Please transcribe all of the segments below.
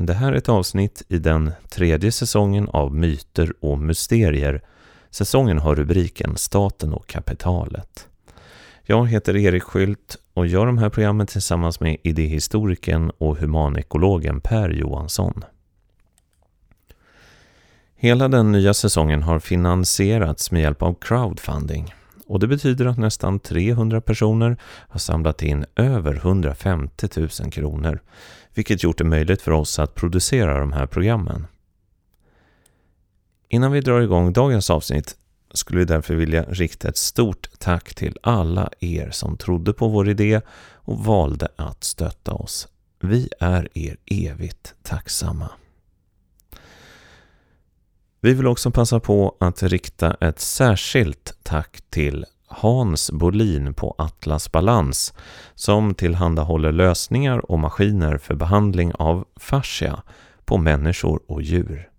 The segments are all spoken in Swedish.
Det här är ett avsnitt i den tredje säsongen av Myter och mysterier. Säsongen har rubriken Staten och kapitalet. Jag heter Erik Skylt och gör de här programmen tillsammans med idéhistorikern och humanekologen Per Johansson. Hela den nya säsongen har finansierats med hjälp av crowdfunding och det betyder att nästan 300 personer har samlat in över 150 000 kronor, vilket gjort det möjligt för oss att producera de här programmen. Innan vi drar igång dagens avsnitt skulle vi därför vilja rikta ett stort tack till alla er som trodde på vår idé och valde att stötta oss. Vi är er evigt tacksamma. Vi vill också passa på att rikta ett särskilt tack till Hans Bolin på Atlas Balans som tillhandahåller lösningar och maskiner för behandling av fascia på människor och djur.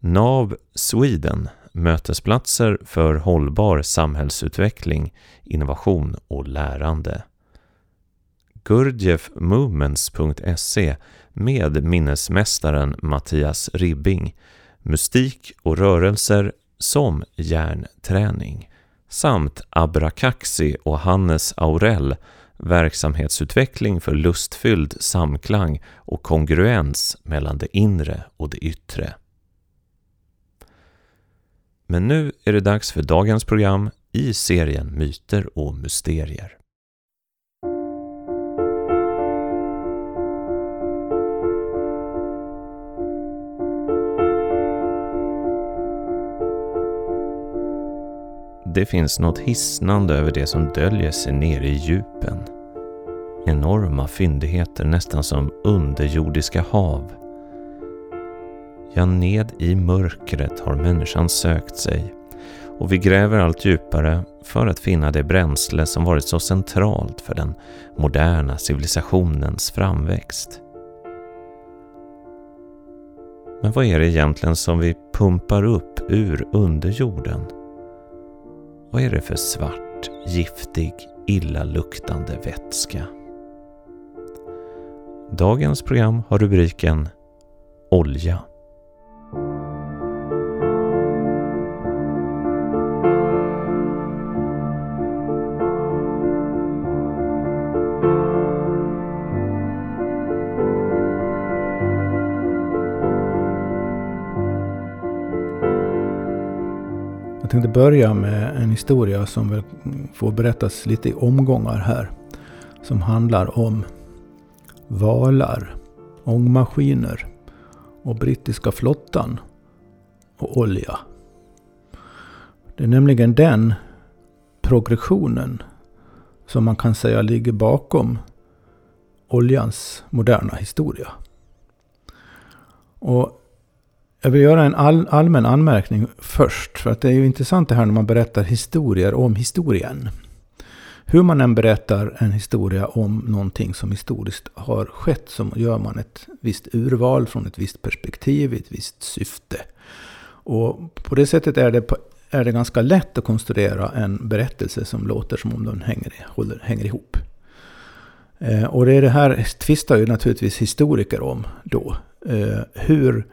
NAV Sweden mötesplatser för hållbar samhällsutveckling, innovation och lärande. Gurdjefmovements.se med minnesmästaren Mattias Ribbing, mystik och rörelser som hjärnträning samt Abrakaxi och Hannes Aurell verksamhetsutveckling för lustfylld samklang och kongruens mellan det inre och det yttre. Men nu är det dags för dagens program i serien Myter och mysterier. Det finns något hisnande över det som döljer sig nere i djupen. Enorma fyndigheter nästan som underjordiska hav. Ja, ned i mörkret har människan sökt sig och vi gräver allt djupare för att finna det bränsle som varit så centralt för den moderna civilisationens framväxt. Men vad är det egentligen som vi pumpar upp ur underjorden? Vad är det för svart, giftig, illaluktande vätska? Dagens program har rubriken Olja. Börja med en historia som väl får berättas lite i omgångar här. Som handlar om valar, ångmaskiner och brittiska flottan och olja. Det är nämligen den progressionen som man kan säga ligger bakom oljans moderna historia. Och jag vill göra en all, allmän anmärkning först. För att det är ju intressant det här när man berättar historier om historien. Hur man än berättar en historia om någonting som historiskt har skett så gör man ett visst urval från ett visst perspektiv, ett visst syfte. Och på det sättet är det, är det ganska lätt att konstruera en berättelse som låter som om den hänger, håller, hänger ihop. Eh, och det, är det här tvistar ju naturligtvis historiker om då. Eh, hur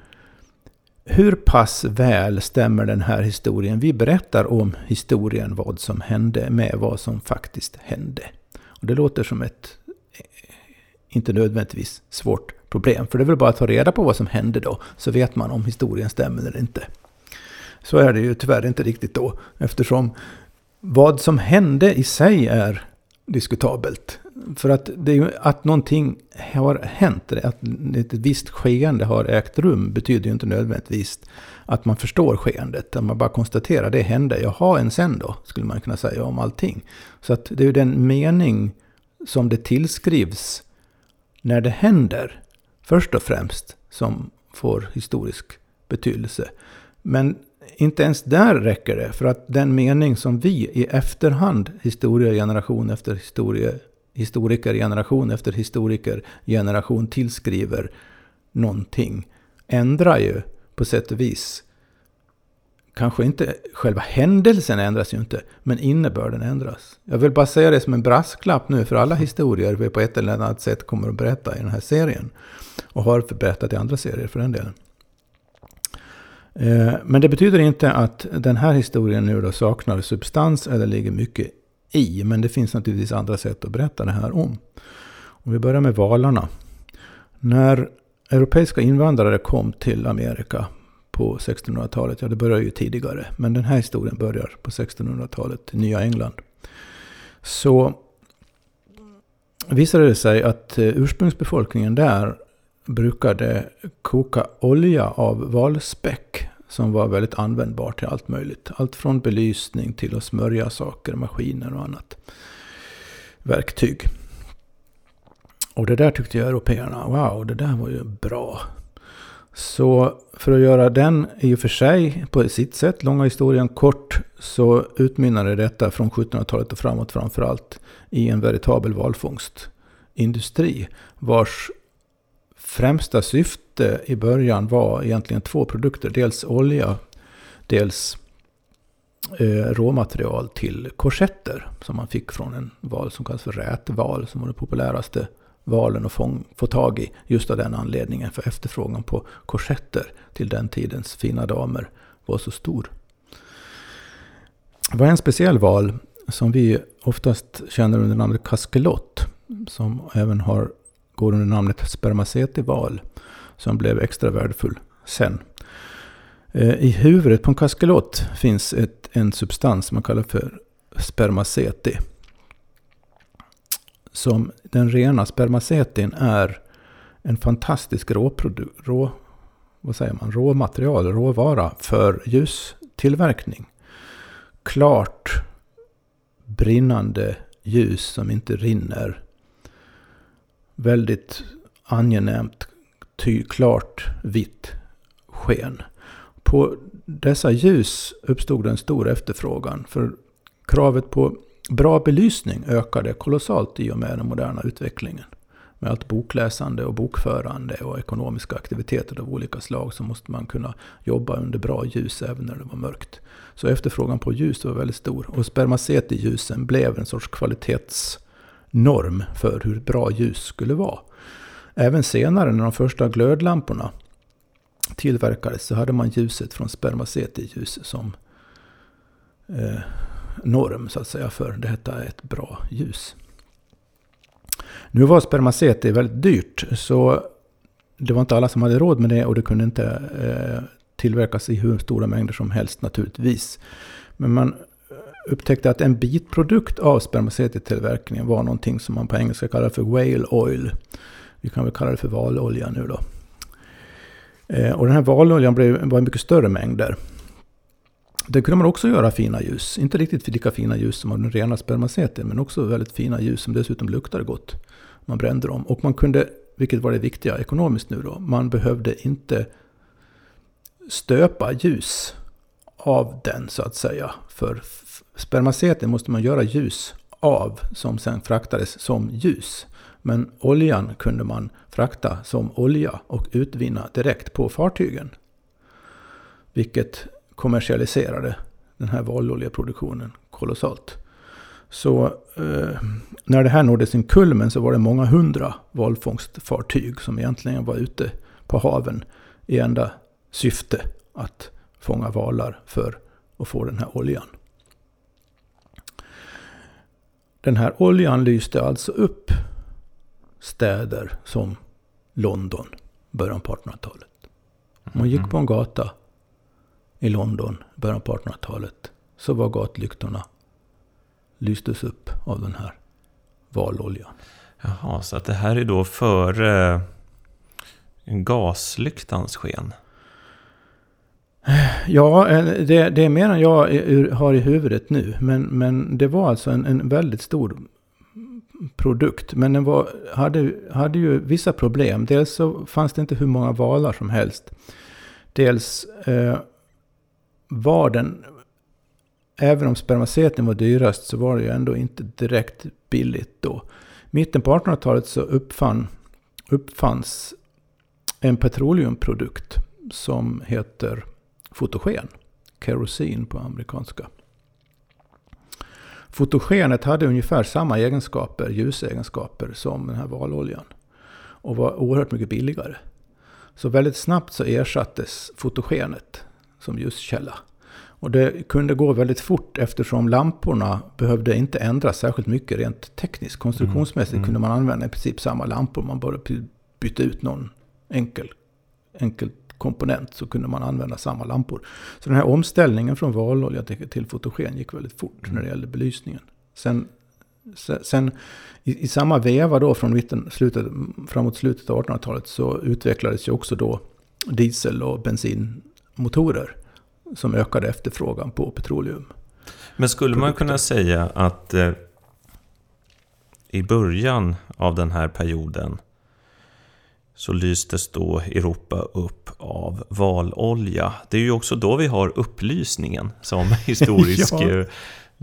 hur pass väl stämmer den här historien vi berättar om historien, vad som hände, med vad som faktiskt hände? Och det låter som ett eh, inte nödvändigtvis svårt problem. För det är väl bara att ta reda på vad som hände då, så vet man om historien stämmer eller inte. Så är det ju tyvärr inte riktigt då, eftersom vad som hände i sig är diskutabelt. För att, det är ju, att någonting har hänt, att ett visst skeende har ägt rum, betyder ju inte nödvändigtvis att man förstår skeendet. Att man bara konstaterar det hände, jaha, en sen då, skulle man kunna säga om allting. Så att det är ju den mening som det tillskrivs när det händer, först och främst, som får historisk betydelse. Men inte ens där räcker det. För att den mening som vi i efterhand, historiegeneration efter historie, historikergeneration efter historikergeneration tillskriver någonting, ändrar ju på sätt och vis. Kanske inte själva händelsen ändras ju inte, men innebörden ändras. Jag vill bara säga det som en brasklapp nu för alla historier vi på ett eller annat sätt kommer att berätta i den här serien. Och har berättat i andra serier för den delen. Eh, men det betyder inte att den här historien nu då saknar substans eller ligger mycket i. Men det finns naturligtvis andra sätt att berätta det här om. Om vi börjar med valarna. När europeiska invandrare kom till Amerika på 1600-talet, ja det börjar ju tidigare, men den här historien börjar på 1600-talet i Nya England. Så visade det sig att eh, ursprungsbefolkningen där brukade koka olja av valspäck som var väldigt användbar till allt möjligt. Allt från belysning till att smörja saker, maskiner och annat. Verktyg. Och det där tyckte jag européerna, wow, det där var ju bra. Så för att göra den i och för sig på sitt sätt, långa historien kort, så utmynnade detta från 1700-talet och framåt framförallt i en veritabel valfångstindustri. Vars främsta syfte i början var egentligen två produkter. Dels olja, dels eh, råmaterial till korsetter som man fick från en val som kallas för rätval som var den populäraste valen att få, få tag i. Just av den anledningen, för efterfrågan på korsetter till den tidens fina damer var så stor. Det var en speciell val som vi oftast känner under namnet kaskelott. Som även har, går under namnet spermacetival. Som blev extra värdefull sen. Eh, I huvudet på en kaskelot finns ett, en substans som man kallar för spermaceti som den rena spermacetin är en fantastisk råprodu- rå, vad säger man, råmaterial, råvara för ljustillverkning. Klart brinnande ljus som inte rinner. Väldigt angenämt, ty, klart vitt sken. På dessa ljus uppstod en stor efterfrågan. För kravet på Bra belysning ökade kolossalt i och med den moderna utvecklingen. Med allt bokläsande och bokförande och ekonomiska aktiviteter av olika slag så måste man kunna jobba under bra ljus även när det var mörkt. Så efterfrågan på ljus var väldigt stor. Och spermaceti-ljusen blev en sorts kvalitetsnorm för hur bra ljus skulle vara. Även senare när de första glödlamporna tillverkades så hade man ljuset från spermaceti-ljus som eh, norm så att säga för detta är ett bra ljus. Nu var spermaceti väldigt dyrt så det var inte alla som hade råd med det och det kunde inte eh, tillverkas i hur stora mängder som helst naturligtvis. Men man upptäckte att en bitprodukt av spermacetitillverkningen var någonting som man på engelska kallar för whale oil. Vi kan väl kalla det för valolja nu då. Eh, och den här valoljan blev, var i mycket större mängder. Det kunde man också göra fina ljus. Inte riktigt lika fina ljus som av den rena spermaceten. Men också väldigt fina ljus som dessutom luktade gott. Man brände dem. Och man kunde, vilket var det viktiga ekonomiskt nu då. Man behövde inte stöpa ljus av den så att säga. För spermaceten måste man göra ljus av som sen fraktades som ljus. Men oljan kunde man frakta som olja och utvinna direkt på fartygen. Vilket kommersialiserade den här valoljeproduktionen kolossalt. Så eh, när det här nådde sin kulmen så var det många hundra valfångstfartyg som egentligen var ute på haven i enda syfte att fånga valar för att få den här oljan. Den här oljan lyste alltså upp städer som London, början på 1800-talet. Man gick på en gata i London, början på 1800-talet, så var gatlyktorna lystes upp av den här valoljan. Jaha, så att det här är då före eh, gaslyktans sken? Ja, eh, det, det, är mer än jag har i huvudet nu. Men, men det var alltså en, en väldigt stor produkt. Men den var, hade, hade ju vissa problem. Dels så fanns det inte hur många valar som helst. Dels eh, var den, även om spermaceten var dyrast, så var det ju ändå inte direkt billigt då. Mitten på 1800-talet så uppfann, uppfanns en petroleumprodukt som heter fotogen. Kerosin på amerikanska. Fotogenet hade ungefär samma egenskaper, ljusegenskaper, som den här valoljan. och var oerhört mycket billigare. Så väldigt snabbt så ersattes fotogenet som ljuskälla. Och det kunde gå väldigt fort eftersom lamporna behövde inte ändras särskilt mycket rent tekniskt. Konstruktionsmässigt mm. kunde man använda i princip samma lampor. Man bara bytte ut någon enkel, enkel komponent så kunde man använda samma lampor. Så den här omställningen från valolja till fotogen gick väldigt fort mm. när det gällde belysningen. Sen, sen i, i, samma veva då från mitten, slutet, framåt slutet av 1800-talet så utvecklades ju också då diesel och bensinmotorer som ökade efterfrågan på petroleum. Men skulle man kunna säga att eh, i början av den här perioden så lystes då Europa upp av valolja. Det är ju också då vi har upplysningen som historisk ja. Eh,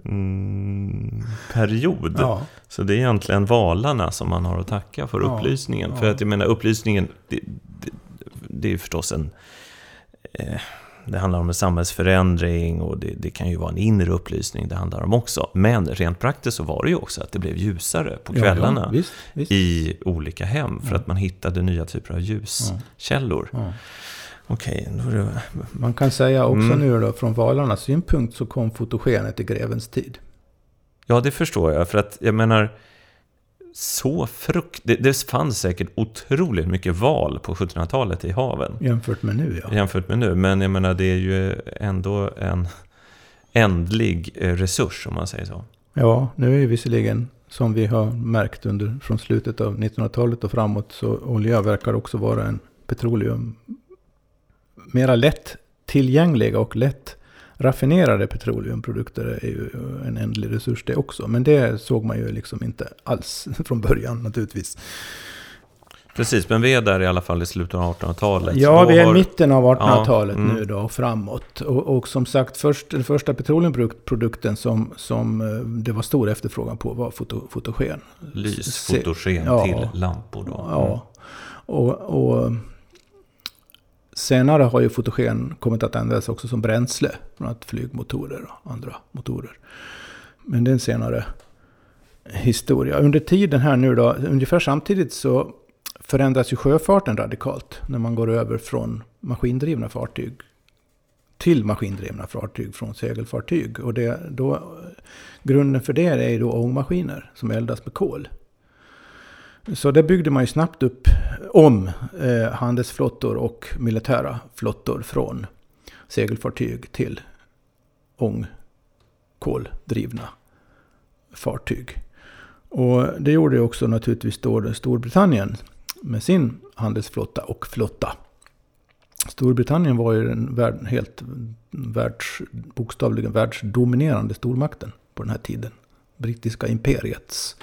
mm, period. Ja. Så det är egentligen valarna som man har att tacka för ja. upplysningen. För att jag menar upplysningen, det, det, det är ju förstås en... Eh, det handlar om en samhällsförändring och det, det, kan ju vara en inre upplysning det handlar om också. Men rent praktiskt så var det ju också att det blev ljusare på kvällarna ja, ja, visst, visst. i olika hem. För ja. att man hittade nya typer av ljuskällor. Okej, det... Man kan säga också mm. nu då från valarnas synpunkt så kom fotogenet i grevens tid. Ja, det förstår jag. För att jag menar så frukt... Det, det fanns säkert otroligt mycket val på 1700-talet i haven. Jämfört med nu, ja. Jämfört med nu. Men jag menar, det är ju ändå en ändlig eh, resurs, om man säger så. Ja, nu är visserligen, som vi har märkt under, från slutet av 1900-talet och framåt, så olja verkar också vara en petroleum mera lätt tillgängliga och lätt Raffinerade petroleumprodukter är ju en ändlig resurs det också. Men det såg man ju liksom inte alls från början naturligtvis. Precis, men vi är där i alla fall i slutet av 1800-talet. Ja, vi är i mitten av 1800-talet ja, mm. nu då och framåt. Och, och, som sagt, först, den första petroleumprodukten som, som eh, det var stor efterfrågan på var foto, fotogen. Lysfotogen ja, till lampor då. Mm. Ja, och, och Senare har ju fotogen kommit att användas också som bränsle. Bland annat flygmotorer och andra motorer. Men det är en senare historia. Under tiden här nu då, ungefär samtidigt så förändras ju sjöfarten radikalt. När man går över från maskindrivna fartyg till maskindrivna fartyg från segelfartyg. Och det, då, grunden för det är ju då ångmaskiner som eldas med kol. Så det byggde man ju snabbt upp om eh, handelsflottor och militära flottor från segelfartyg till ångkoldrivna fartyg. Och det gjorde ju också naturligtvis då Storbritannien med sin handelsflotta och flotta. Storbritannien var ju den värld, helt världs, bokstavligen världsdominerande stormakten på den här tiden. Brittiska imperiets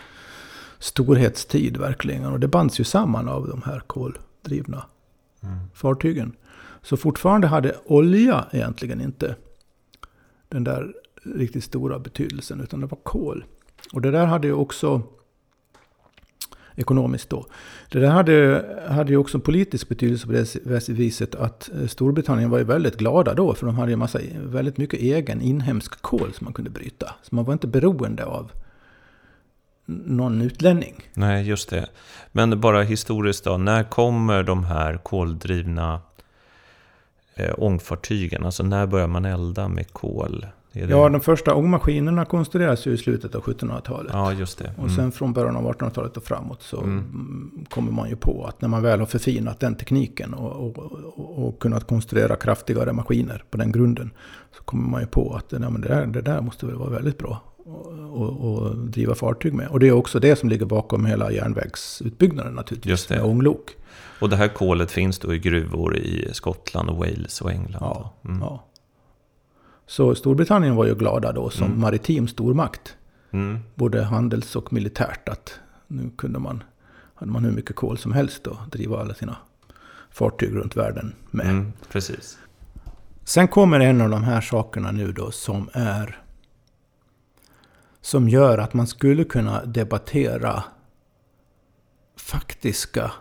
storhetstid verkligen. Och det bands ju samman av de här koldrivna mm. fartygen. Så fortfarande hade olja egentligen inte den där riktigt stora betydelsen, utan det var kol. Och det där hade ju också, ekonomiskt då, det där hade, hade ju också politisk betydelse på det viset att Storbritannien var ju väldigt glada då, för de hade ju massa, väldigt mycket egen inhemsk kol som man kunde bryta. Så man var inte beroende av någon utlänning. Nej, just det. Men bara historiskt då, när kommer de här koldrivna eh, ångfartygen? Alltså när börjar man elda med kol? Ja, de första ångmaskinerna konstrueras ju i slutet av 1700-talet. Ja, just det. Mm. Och sen från början av 1800-talet och framåt så mm. kommer man ju på att när man väl har förfinat den tekniken och, och, och, och kunnat konstruera kraftigare maskiner på den grunden så kommer man ju på att ja, men det, där, det där måste väl vara väldigt bra och, och, driva fartyg med. Och det är också det som ligger bakom hela järnvägsutbyggnaden naturligtvis. Just det. Med ånglok. Och det här kolet finns då i gruvor i Skottland och Wales och England? Ja. Mm. ja. Så Storbritannien var ju glada då som mm. maritim stormakt. Mm. Både handels och militärt. Att nu kunde man, hade man hur mycket kol som helst att driva alla sina fartyg runt världen med. Mm, precis. Sen kommer en av de här sakerna nu då som är som gör att man skulle kunna debattera faktiska,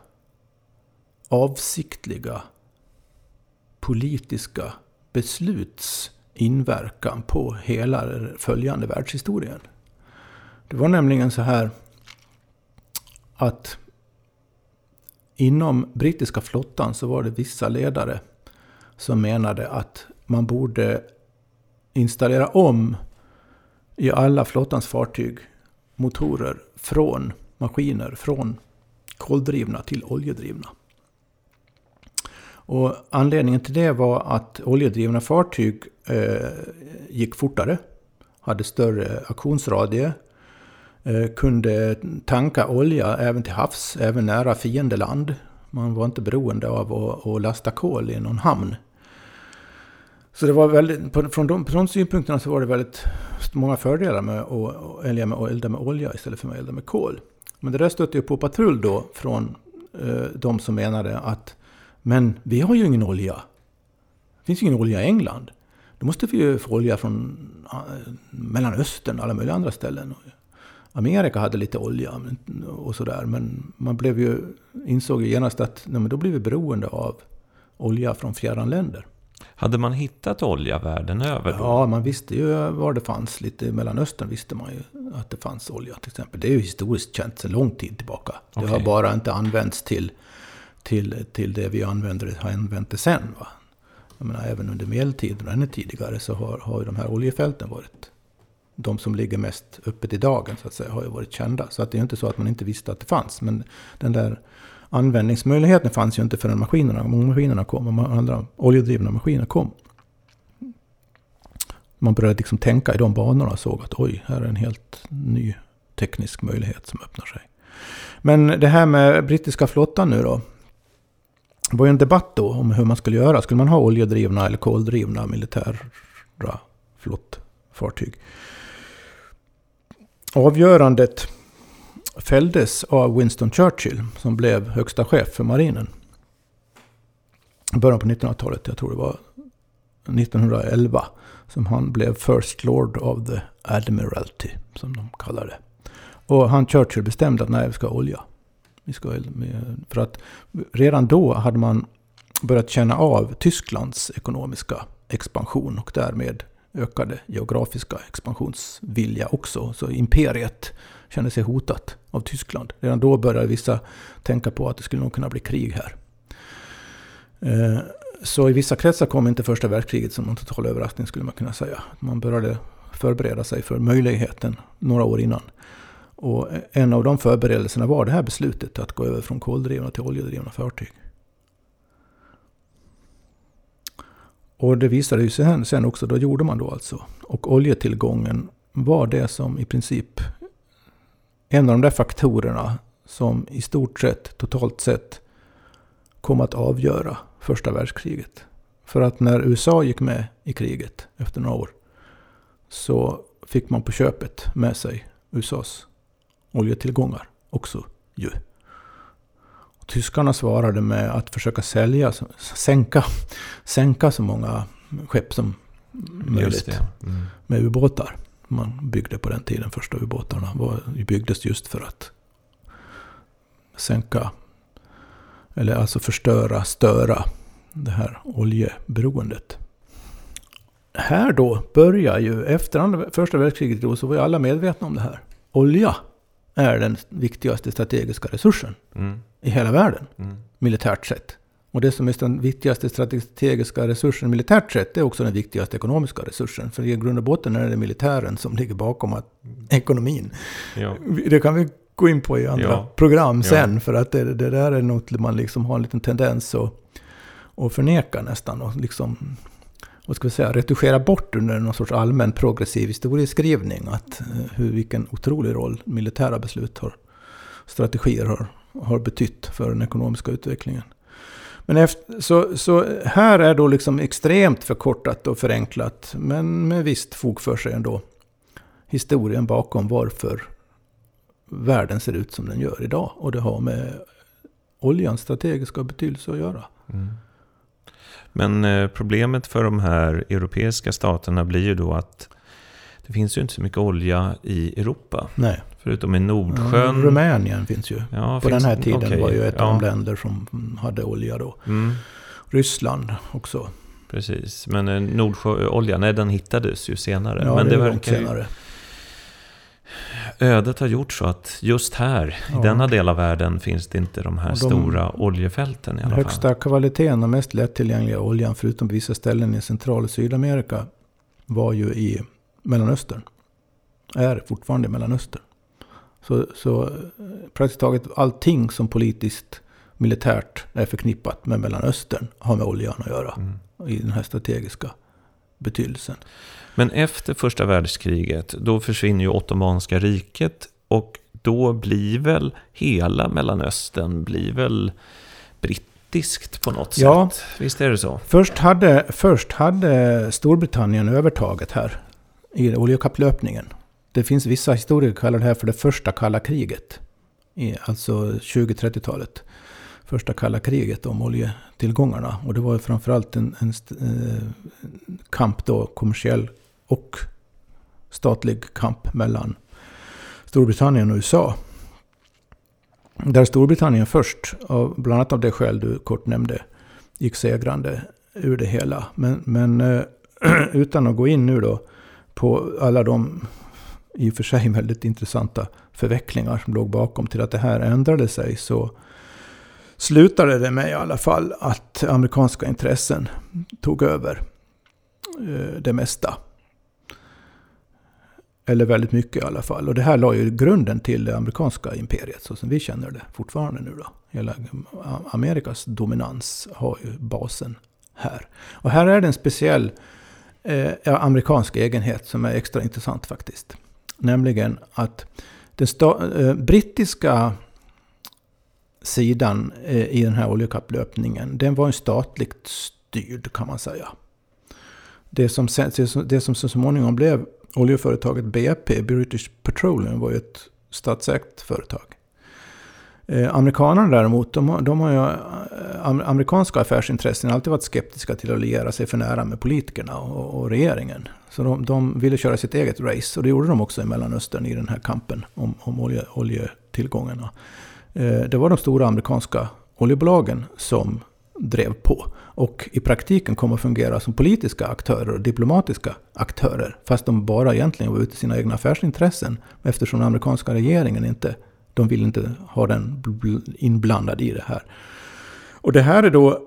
avsiktliga, politiska besluts inverkan på hela följande världshistorien. Det var nämligen så här att inom brittiska flottan så var det vissa ledare som menade att man borde installera om i alla flottans fartyg motorer från maskiner från koldrivna till oljedrivna. Och anledningen till det var att oljedrivna fartyg eh, gick fortare, hade större aktionsradie, eh, kunde tanka olja även till havs, även nära fiendeland. Man var inte beroende av att, att lasta kol i någon hamn. Så det var väldigt, från de, från de synpunkterna så var det väldigt många fördelar med att elda med, elda med olja istället för att elda med kol. Men det där stötte ju på patrull då från eh, de som menade att men vi har ju ingen olja. Det finns ju ingen olja i England. Då måste vi ju få olja från eh, Mellanöstern och alla möjliga andra ställen. Amerika hade lite olja och sådär. Men man blev ju, insåg ju genast att nej, men då blir vi beroende av olja från fjärran länder. Hade man hittat olja världen över då? Ja, man visste ju var det fanns. Lite i Mellanöstern visste man ju att det fanns olja till exempel. Det är ju historiskt känt sedan lång tid tillbaka. Okay. Det har bara inte använts till, till, till det vi använder, har använt det sen. Va? Jag menar, även under medeltiden och ännu tidigare så har, har ju de här oljefälten varit de som ligger mest öppet i dagen så att säga, har ju varit kända. Så att det är inte så att man inte visste att det fanns. Men den där användningsmöjligheten fanns ju inte förrän maskinerna, maskinerna kom. Och andra oljedrivna maskiner kom. Man började liksom tänka i de banorna och såg att oj, här är en helt ny teknisk möjlighet som öppnar sig. Men det här med brittiska flottan nu då. Det var ju en debatt då om hur man skulle göra. Skulle man ha oljedrivna eller koldrivna militära flottfartyg? Avgörandet fälldes av Winston Churchill som blev högsta chef för marinen. I början på 1900-talet, jag tror det var 1911, som han blev First Lord of the Admiralty, som de kallar det. Och han Churchill bestämde att nej, vi ska ha olja. Vi ska, för att redan då hade man börjat känna av Tysklands ekonomiska expansion och därmed ökade geografiska expansionsvilja också. Så imperiet kände sig hotat av Tyskland. Redan då började vissa tänka på att det skulle nog kunna bli krig här. Eh, så i vissa kretsar kom inte första världskriget som en total överraskning skulle man kunna säga. Man började förbereda sig för möjligheten några år innan. Och en av de förberedelserna var det här beslutet att gå över från koldrivna till oljedrivna fartyg. Och det visade sig sen också, då gjorde man då alltså. Och oljetillgången var det som i princip en av de där faktorerna som i stort sett, totalt sett, kom att avgöra första världskriget. För att när USA gick med i kriget efter några år så fick man på köpet med sig USAs oljetillgångar också ju. Och tyskarna svarade med att försöka sälja, sänka, sänka så många skepp som möjligt mm. med ubåtar man byggde på den tiden. Första ubåtarna var, byggdes just för att sänka, eller alltså förstöra, störa det här oljeberoendet. Här då börjar ju, efter andra, första världskriget då, så var ju alla medvetna om det här. Olja är den viktigaste strategiska resursen mm. i hela världen, mm. militärt sett. Och det som är den viktigaste strategiska resursen militärt sett, det är också den viktigaste ekonomiska resursen. För i grund och botten är det militären som ligger bakom att, ekonomin. Ja. Det kan vi gå in på i andra ja. program sen, ja. för att det, det, där är något man liksom har en liten tendens att, att förneka nästan. Och liksom, vad ska vi säga, retuschera bort under någon sorts allmän progressiv historieskrivning. Att eh, hur, vilken otrolig roll militära beslut har, strategier har, har betytt för den ekonomiska utvecklingen. Men efter, så, så här är då liksom extremt förkortat och förenklat, men med visst fog för sig ändå, historien bakom varför världen ser ut som den gör idag. Och det har med oljans strategiska betydelse att göra. Mm. Men eh, problemet för de här europeiska staterna blir ju då att det finns ju inte så mycket olja i Europa. Nej. Förutom i Nordsjön. Ja, Rumänien finns ju. Ja, På finns, den här tiden okay, var ju ett ja. av de länder som hade olja då. Mm. Ryssland också. Precis, men eh, Nordsjöoljan, nej den hittades ju senare. Ja, men det, det verkar senare. ödet har gjort så att just här, Ja. i denna del av världen, finns det inte de här de- stora oljefälten i Den alla fall. högsta kvaliteten och mest lättillgängliga oljan, förutom på vissa ställen i Central och Sydamerika, var ju i Mellanöstern. Är fortfarande i Mellanöstern. Så, så eh, praktiskt taget allting som politiskt, militärt är förknippat med Mellanöstern har med oljan att göra. Mm. I den här strategiska betydelsen. Men efter första världskriget, då försvinner ju Ottomanska riket och då blir väl hela Mellanöstern blir väl brittiskt på något Ja. sätt? Visst är det så? Först hade, först hade Storbritannien övertaget här i oljekapplöpningen. Det finns vissa historiker som kallar det här för det första kalla kriget. I, alltså 20-30-talet. Första kalla kriget om oljetillgångarna. Och det var framförallt en, en eh, kamp då, kommersiell och statlig kamp mellan Storbritannien och USA. Där Storbritannien först, av, bland annat av det skäl du kort nämnde, gick segrande ur det hela. Men, men eh, utan att gå in nu då på alla de i och för sig väldigt intressanta förvecklingar som låg bakom till att det här ändrade sig så slutade det med i alla fall att amerikanska intressen tog över eh, det mesta. Eller väldigt mycket i alla fall. Och det här la ju grunden till det amerikanska imperiet så som vi känner det fortfarande nu då. Hela Amerikas dominans har ju basen här. Och här är det en speciell eh, amerikansk egenhet som är extra intressant faktiskt. Nämligen att den sta- eh, brittiska sidan eh, i den här oljekapplöpningen, den var en statligt styrd kan man säga. Det som, det som- så småningom blev oljeföretaget BP, British Petroleum, var ju ett statsägt företag. Eh, amerikanerna däremot, de, har- de har ju, amerikanska affärsintressen alltid varit skeptiska till att liera sig för nära med politikerna och, och regeringen. Så de, de ville köra sitt eget race och det gjorde de också i Mellanöstern i den här kampen om, om olje, oljetillgångarna. Eh, det var de stora amerikanska oljebolagen som drev på. Och i praktiken kom att fungera som politiska aktörer och diplomatiska aktörer. Fast de bara egentligen var ute i sina egna affärsintressen. Eftersom den amerikanska regeringen inte, de vill inte ha den inblandad i det här. Och det här är då,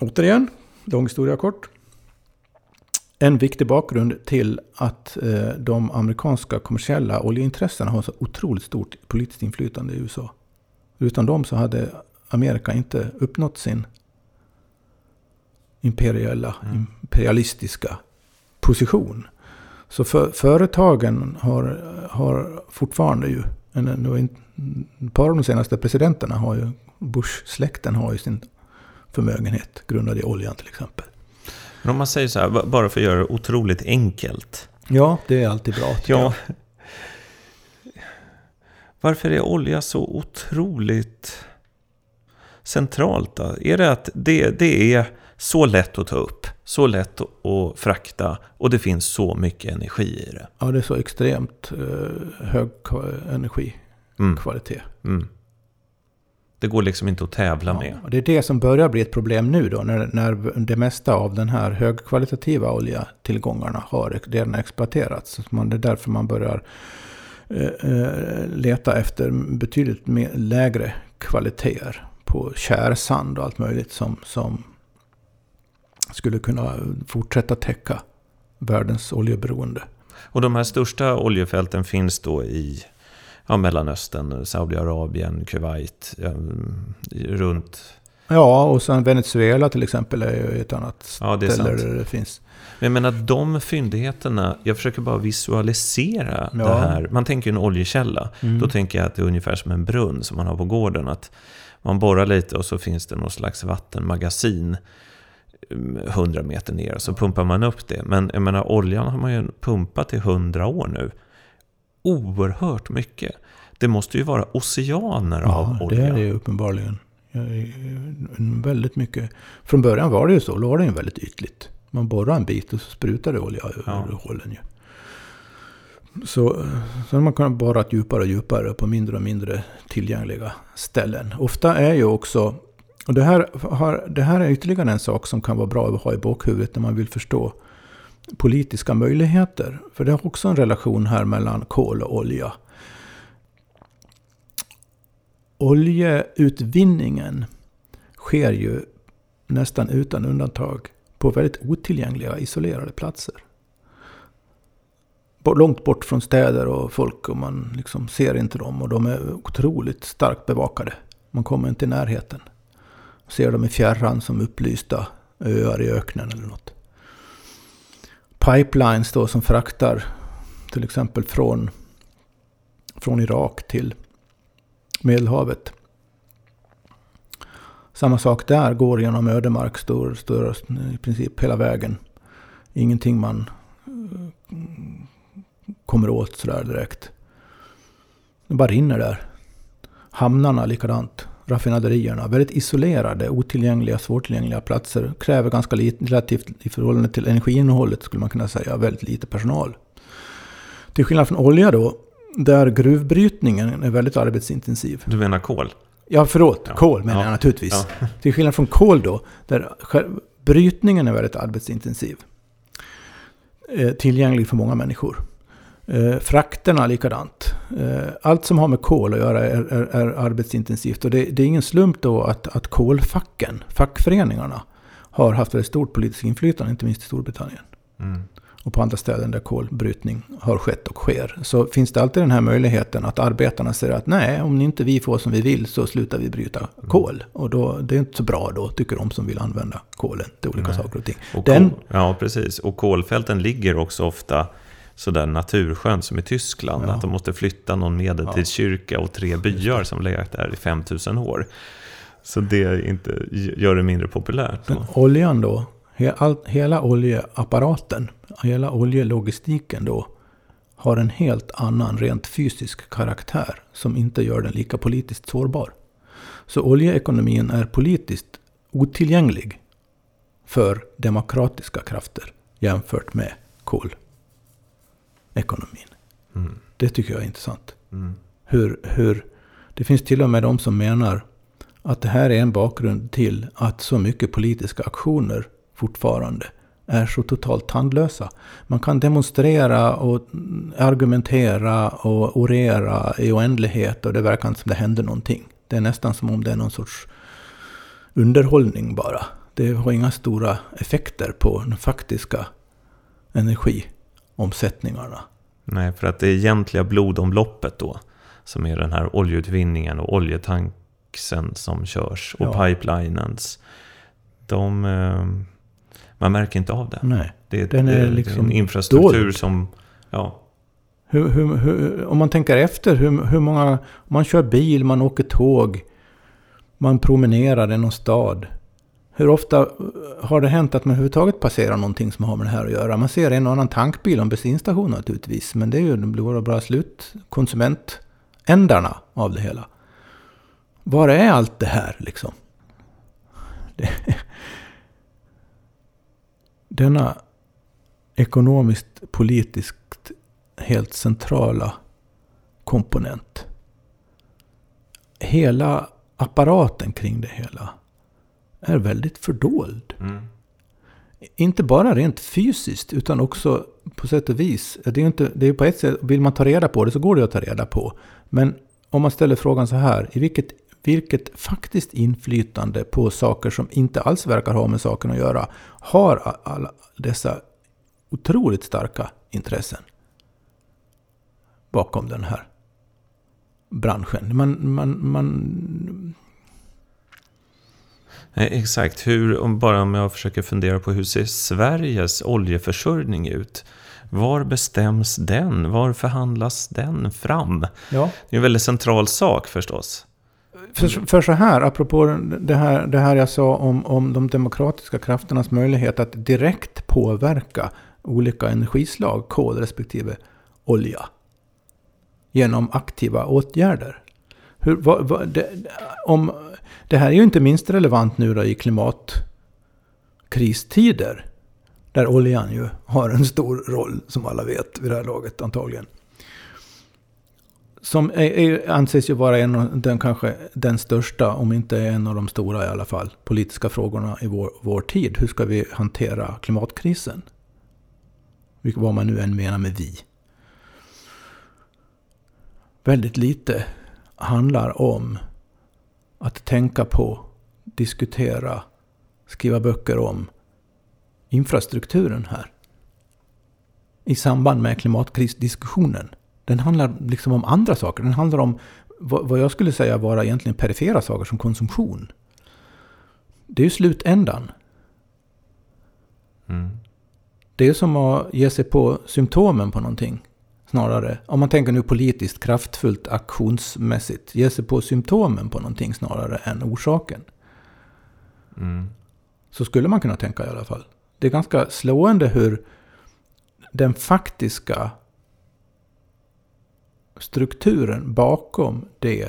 återigen, lång historia kort. En viktig bakgrund till att eh, de amerikanska kommersiella oljeintressena har så otroligt stort politiskt inflytande i USA. Utan dem så hade Amerika inte uppnått sin imperiella, Mm. imperialistiska position. Så för, företagen har, har fortfarande ju, en, inte- ett par av de senaste presidenterna har ju, Bush-släkten har ju sin förmögenhet grundad i oljan till exempel. Men om man säger så här, ba- bara för att göra det otroligt enkelt. Ja, det är alltid bra. Ja. jag. Varför är olja så otroligt centralt då? Är det att det, det är så lätt att ta upp, så lätt att frakta och det finns så mycket energi i det? ja, det är så extremt eh, hög kva- Mm. Mm. Det går liksom inte att tävla med. Ja, och det är det som börjar bli ett problem nu då, när, när det mesta av den här högkvalitativa oljetillgångarna har redan exploaterats. Så man, det är därför man börjar eh, eh, leta efter betydligt mer, lägre kvaliteter på kärsand och allt möjligt som, som skulle kunna fortsätta täcka världens oljeberoende. Och de här största oljefälten finns då i ja, Mellanöstern, Saudiarabien, Kuwait, runt... Ja, och sen Venezuela till exempel är ju ett annat Ja, det ställe där det finns. Men jag menar de fyndigheterna, jag försöker bara visualisera Ja. det här. Man tänker ju en oljekälla. Mm. Då tänker jag att det är ungefär som en brunn som man har på gården. Att man borrar lite och så finns det någon slags vattenmagasin mm, 100 meter ner. Så pumpar man upp det. Men jag menar oljan har man ju pumpat i 100 år nu. Oerhört mycket. Det måste ju vara oceaner av Ja, olja. det är det uppenbarligen. Ja, Väldigt mycket. Från början var det ju så. Då var det ju väldigt ytligt. Man borrade en bit och så sprutade det olja ur Ja. hålen ju. Så, så har man kunnat borra djupare och djupare på mindre och mindre tillgängliga ställen. Ofta är ju också, och det här, har, det här är ytterligare en sak som kan vara bra att ha i bakhuvudet när man vill förstå politiska möjligheter. För det har också en relation här mellan kol och olja. oljeutvinningen sker ju nästan utan undantag på väldigt otillgängliga isolerade platser. Långt bort från städer och folk och man liksom ser inte dem och de är otroligt starkt bevakade. Man kommer inte i närheten. Ser dem i fjärran som upplysta öar i öknen eller något. Pipelines då som fraktar till exempel från, från Irak till Medelhavet. Samma sak där, går genom ödemark, står, står i princip hela vägen. Ingenting man eh, kommer åt sådär direkt. Det bara rinner där. Hamnarna likadant. Raffinaderierna. Väldigt isolerade, otillgängliga, svårtillgängliga platser. Kräver ganska lite, relativt i förhållande till energiinnehållet skulle man kunna säga, väldigt lite personal. Till skillnad från olja då, där gruvbrytningen är väldigt arbetsintensiv. Du menar kol? Ja, förlåt. Ja. Kol menar ja. jag naturligtvis. Ja. Till skillnad från kol då, där brytningen är väldigt arbetsintensiv. Eh, tillgänglig för många människor. Eh, frakterna likadant. Eh, allt som har med kol att göra är, är, är arbetsintensivt. Och det, det, är ingen slump då att, att kolfacken, fackföreningarna, har haft väldigt stort politiskt inflytande, inte minst i Storbritannien. Mm och på andra ställen där kolbrytning har skett och sker. Så finns det alltid den här möjligheten att arbetarna säger att nej, om inte vi får som vi vill så slutar vi bryta mm. kol. Och då, det är inte så bra då, tycker de som vill använda kolen till olika nej. saker och ting. Och den, ja, precis. Och kolfälten ligger också ofta sådär naturskönt som i Tyskland. Ja. Att de måste flytta någon medeltidskyrka och tre byar som legat där i 5000 år. Så det inte, gör det mindre populärt. Men oljan då, hela oljeapparaten, hela oljelogistiken då, har en helt annan rent fysisk karaktär som inte gör den lika politiskt sårbar. Så oljeekonomin är politiskt otillgänglig för demokratiska krafter jämfört med kolekonomin. Mm. Det tycker jag är intressant. Mm. Hur, hur, det finns till och med de som menar att det här är en bakgrund till att så mycket politiska aktioner fortfarande är så totalt tandlösa. Man kan demonstrera och argumentera och orera i oändlighet och det verkar inte som det händer någonting. Det är nästan som om det är någon sorts underhållning bara. Det har inga stora effekter på de faktiska energiomsättningarna. Nej, för att det egentliga blodomloppet då, som är den här oljeutvinningen och oljetanksen som körs och ja. pipelinens, de eh, man märker inte av det. Nej, det, den är, det, liksom en infrastruktur dold. som... Ja. Hur, hur, hur, om man tänker efter, hur, hur många... Man kör bil, man åker tåg, man promenerar i någon stad. Hur ofta har det hänt att man överhuvudtaget passerar någonting som har med det här att göra? Man ser en och annan tankbil och en bensinstation naturligtvis. Men det är ju de bara slut konsumentändarna av det hela. Var är allt det här liksom? Det, denna ekonomiskt politiskt helt centrala komponent. Hela apparaten kring det hela är väldigt fördold. Mm. Inte bara rent fysiskt utan också på sätt och vis. Det är, inte, det är på ett sätt, vill man ta reda på det så går det att ta reda på. Men om man ställer frågan så här, i vilket vilket faktiskt inflytande på saker som inte alls verkar ha med saken att göra har alla dessa otroligt starka intressen bakom den här branschen. Man, man, man... Nej, exakt. Hur, om bara om jag försöker fundera på hur ser Sveriges oljeförsörjning ut? Var bestäms den? Var förhandlas den fram? Ja. Det är en väldigt central sak förstås. För, för, så här, apropå det här, det här jag sa om, om de demokratiska krafternas möjlighet att direkt påverka olika energislag, kol respektive olja, genom aktiva åtgärder. Hur, vad, vad, det, om, det här är ju inte minst relevant nu då i klimatkristider, där oljan ju har en stor roll, som alla vet vid det här laget antagligen som är, är, anses ju vara en av den, kanske den största, om inte en av de stora i alla fall, politiska frågorna i vår, vår tid. Hur ska vi hantera klimatkrisen? Vad man nu än menar med vi. Väldigt lite handlar om att tänka på, diskutera, skriva böcker om infrastrukturen här. I samband med klimatkrisdiskussionen. Den handlar liksom om andra saker. Den handlar om vad jag skulle säga vara egentligen perifera saker som konsumtion. Det är ju slutändan. Mm. Det är som att ge sig på symptomen på någonting. Snarare. Om man tänker nu politiskt kraftfullt aktionsmässigt. Ge sig på symptomen på någonting snarare än orsaken. Mm. Så skulle man kunna tänka i alla fall. Det är ganska slående hur den faktiska strukturen bakom det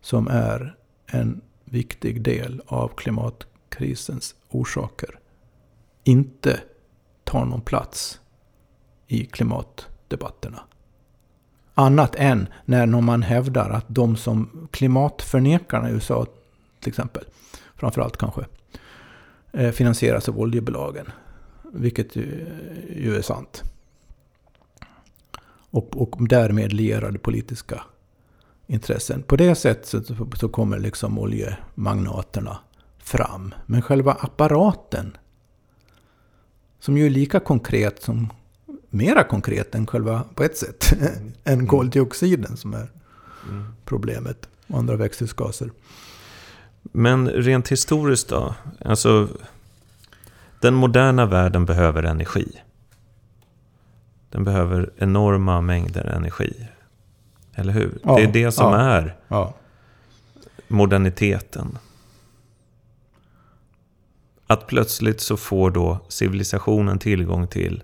som är en viktig del av klimatkrisens orsaker inte tar någon plats i debatterna. Annat än när man hävdar att de som klimatförnekarna i USA till exempel, framförallt kanske, eh, finansieras av oljebolagen. Vilket eh, ju är sant. Och, och därmed lierade politiska intressen. På det sättet så kommer liksom oljemagnaterna fram. Men själva apparaten, som ju är lika konkret som, mera konkret än själva, på ett sätt, mm. än koldioxiden som är mm. problemet. Och andra växthusgaser. Men rent historiskt då? Alltså, den moderna världen behöver energi. Den behöver enorma mängder energi. Eller hur? Ja, det är det som ja, är ja. moderniteten. Att plötsligt så får då civilisationen tillgång till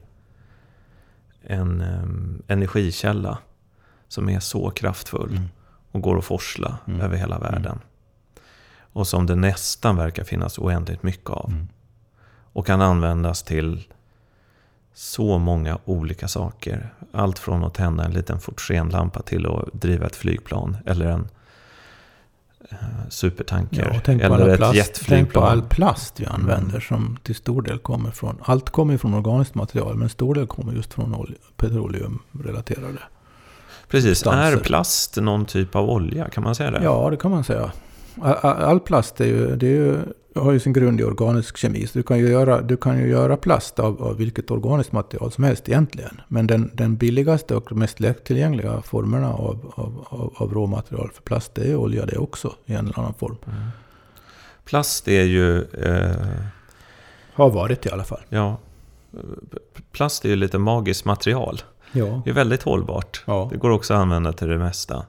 en um, energikälla som är så kraftfull mm. och går att forsla mm. över hela mm. världen. Och som det nästan verkar finnas oändligt mycket av. Mm. Och kan användas till så många olika saker. Allt från att tända en liten fotogenlampa till att driva ett flygplan eller en supertanker. Ja, tänk eller ett plast, jetflygplan. Tänk på all plast vi använder som till stor del kommer från... Allt kommer från organiskt material men stor del kommer just från petroleumrelaterade Precis. Substanser. Är plast någon typ av olja? Kan man säga det? Ja, det kan man säga. All plast är ju, det är ju har ju sin grund i organisk kemi. Så du kan ju göra, du kan ju göra plast av, av vilket organiskt material som helst egentligen. Men den, den billigaste och mest lättillgängliga formerna av, av, av, av råmaterial för plast det är olja det också i en eller annan form. Mm. Plast är ju... Eh, har varit i alla fall. Ja. Plast är ju lite magiskt material. Ja. Det är väldigt hållbart. Ja. Det går också att använda till det mesta.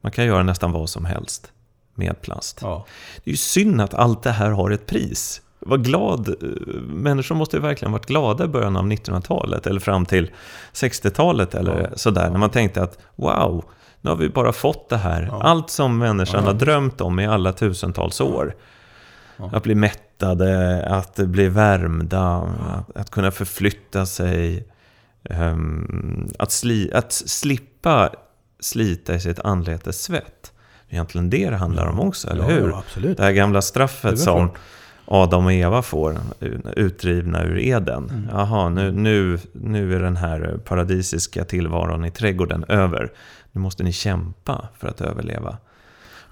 Man kan göra nästan vad som helst med plast. Ja. Det är ju synd att allt det här har ett pris. Var glad, eh, människor måste ju verkligen varit glada i början av 1900-talet eller fram till 60-talet eller ja. sådär. När man tänkte att wow, nu har vi bara fått det här. Ja. Allt som människan har drömt om i alla tusentals år. Att bli mättade, att bli värmda, att, att kunna förflytta sig. Um, att, sli, att slippa slita i sitt anletes svett egentligen det det handlar om också, eller ja, hur? absolut. Det här gamla straffet som klart. Adam och Eva får, utdrivna ur Eden. Mm. Jaha, nu, nu, nu är den här paradisiska tillvaron i trädgården över. Nu måste ni kämpa för att överleva.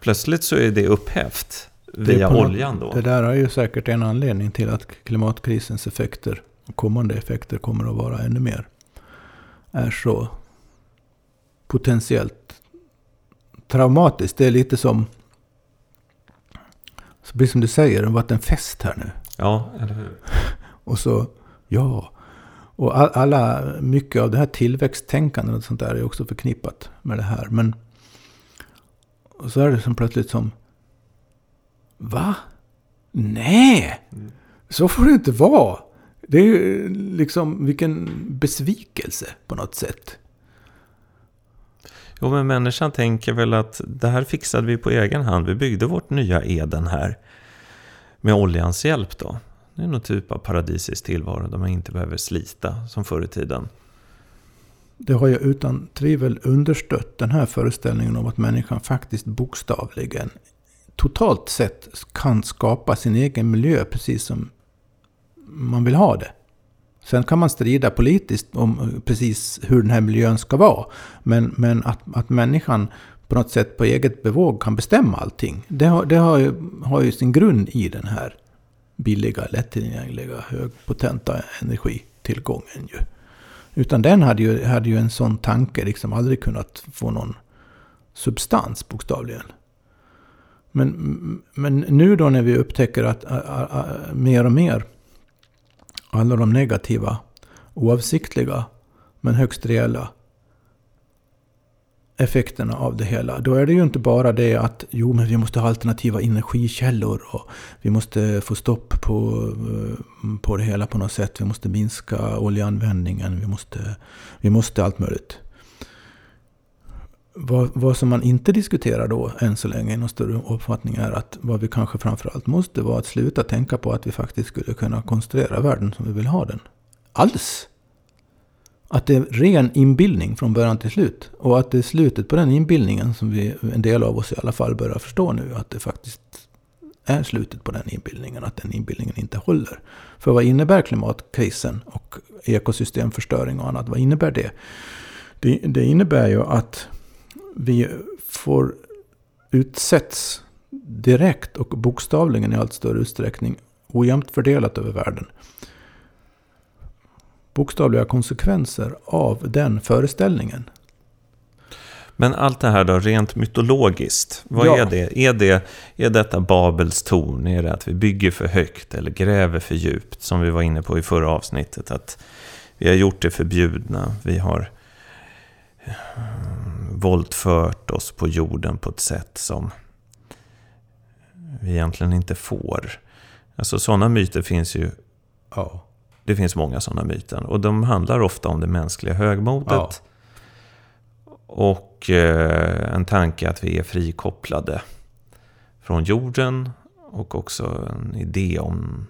Plötsligt så är det upphävt via oljan då. Det där är ju säkert en anledning till att klimatkrisens effekter och kommande effekter kommer att vara ännu mer. Är så potentiellt traumatiskt. Det är lite som... Så precis som du säger, det har varit en fest här nu. Ja, eller hur? och så, ja. Och alla, mycket av det här tillväxttänkandet och sånt där är också förknippat med det här. Men och så är det som plötsligt som... Va? Nej! Mm. Så får det inte vara. Det är ju liksom vilken besvikelse på något sätt. Jo, men människan tänker väl att det här fixade vi på egen hand. Vi byggde vårt nya Eden här med oljans hjälp då. Det är någon typ av paradisisk tillvaro där man inte behöver slita som förr i tiden. Det har ju utan tvivel understött den här föreställningen om att människan faktiskt bokstavligen totalt sett kan skapa sin egen miljö precis som man vill ha det. Sen kan man strida politiskt om eh, precis hur den här miljön ska vara. Men, men att, att människan på något sätt på eget bevåg kan bestämma allting. Det har, det har, ju, har ju sin grund i den här billiga, lättillgängliga, högpotenta energitillgången. Ju. Utan den hade ju, hade ju en sån tanke liksom aldrig kunnat få någon substans bokstavligen. Men, men nu då när vi upptäcker att a, a, a, mer och mer alla de negativa, oavsiktliga, men högst reella effekterna av det hela. Då är det ju inte bara det att jo, men vi måste ha alternativa energikällor och vi måste få stopp på, eh, på det hela på något sätt. Vi måste minska oljeanvändningen. Vi måste, vi måste allt möjligt. Vad, vad som man inte diskuterar då än så länge i någon större uppfattning är att vad vi kanske framförallt måste vara att sluta tänka på att vi faktiskt skulle kunna konstruera världen som vi vill ha den. Alls! Att det är ren inbildning från början till slut. Och att det är slutet på den inbildningen som vi, en del av oss i alla fall, börjar förstå nu. Att det faktiskt är slutet på den inbildningen. Att den inbildningen inte håller. För vad innebär klimatkrisen och ekosystemförstöring och annat? Vad innebär det? Det, det innebär ju att vi får utsätts direkt och bokstavligen i allt större utsträckning ojämnt fördelat över världen bokstavliga konsekvenser av den föreställningen. Men allt det här då, rent mytologiskt, vad ja. är det? Är, det? är detta Babels torn? Är det att vi bygger för högt eller gräver för djupt? Som vi var inne på i förra avsnittet, att vi har gjort det förbjudna. Vi har våldfört oss på jorden på ett sätt som vi egentligen inte får. Alltså sådana myter finns ju ja. Det finns många sådana myter. Och de handlar ofta om det mänskliga högmodet. Ja. Och eh, en tanke att vi är frikopplade från jorden. Och också en idé om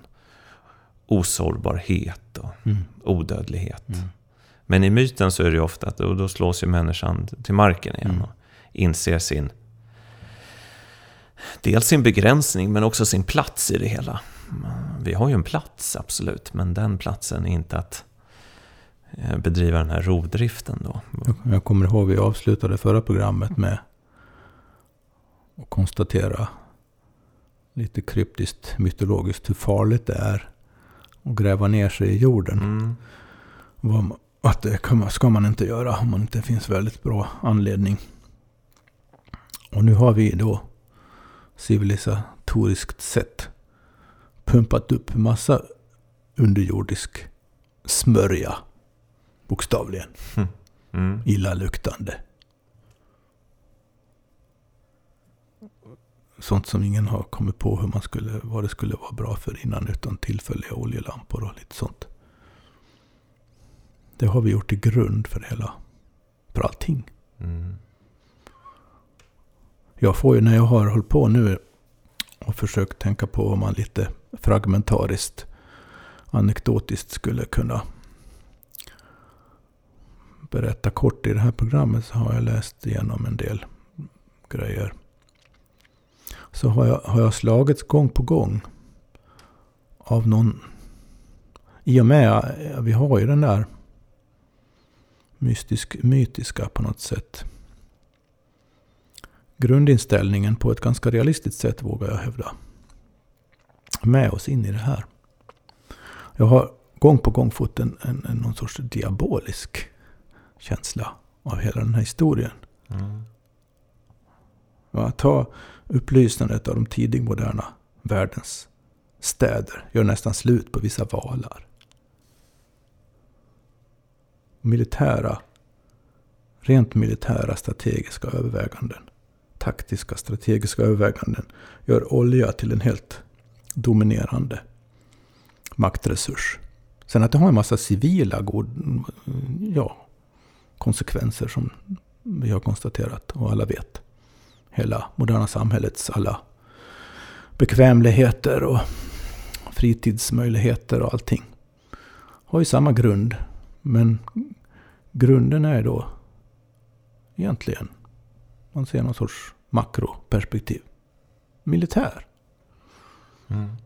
osårbarhet och mm. odödlighet. Mm. Men i myten så är det ju ofta att då, då slås ju människan till marken igen. Mm. Och inser sin dels sin begränsning men också sin plats i det hela vi har ju en plats, absolut, men den platsen är inte att eh, bedriva den här rovdriften då. Jag kommer ihåg vi avslutade förra programmet med att konstatera lite kryptiskt mytologiskt hur farligt det är att gräva ner sig i jorden. Mm. Att det ska man inte göra om man inte finns väldigt bra anledning. Och nu har vi då civilisatoriskt sett pumpat upp massa underjordisk smörja. Bokstavligen. Mm. Mm. Illaluktande. Sånt som ingen har kommit på hur man skulle, vad det skulle vara bra för innan. Utan tillfälliga oljelampor och lite sånt. Det har vi gjort till grund för hela, för allting. Mm. Jag får ju när jag har hållit på nu och försökt tänka på vad man lite fragmentariskt, anekdotiskt skulle kunna berätta kort i det här programmet så har jag läst igenom en del grejer. Så har jag, har jag slagits gång på gång av någon... I och med, vi har ju den där mystisk, mytiska på något sätt. Grundinställningen på ett ganska realistiskt sätt vågar jag hävda med oss in i det här. Jag har gång på gång fått en, en, en någon sorts diabolisk känsla av hela den här historien. Mm. Ja, ta upplysandet av de tidigmoderna världens städer. Gör nästan slut på vissa valar. Militära, rent militära strategiska överväganden. Taktiska strategiska överväganden gör olja till en helt dominerande maktresurs. Sen att det har en massa civila god, ja, konsekvenser som vi har konstaterat och alla vet. Hela moderna samhällets alla bekvämligheter och fritidsmöjligheter och allting har ju samma grund. Men grunden är då egentligen, man ser någon sorts makroperspektiv, militär. Mm.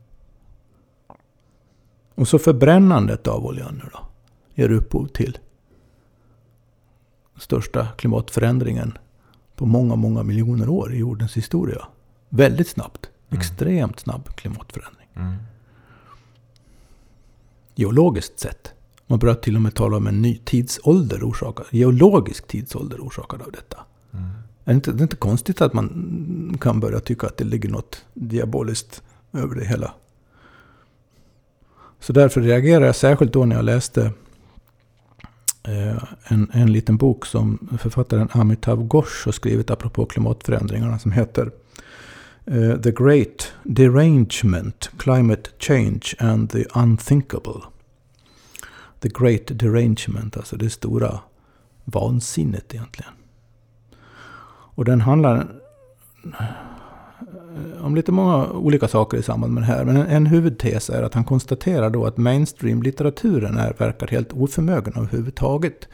Och så förbrännandet av oljan nu då. Ger upphov till största klimatförändringen på många, många miljoner år i jordens historia. Väldigt snabbt. Mm. Extremt snabb klimatförändring. Mm. Geologiskt sett. Man börjar till och med tala om en ny tidsålder orsakad, geologisk tidsålder orsakad av detta. Mm. Är det, inte, det är inte konstigt att man kan börja tycka att det ligger något diaboliskt över det hela. Så därför reagerade jag särskilt då när jag läste eh, en, en liten bok som författaren Amitav Ghosh har skrivit apropå klimatförändringarna som heter eh, The Great Derangement, Climate Change and the Unthinkable. The Great Derangement, alltså det stora vansinnet egentligen. Och den handlar eh, om lite många olika saker i samband med det här. Men en, huvudtes är att han konstaterar då att mainstream-litteraturen är, verkar helt oförmögen överhuvudtaget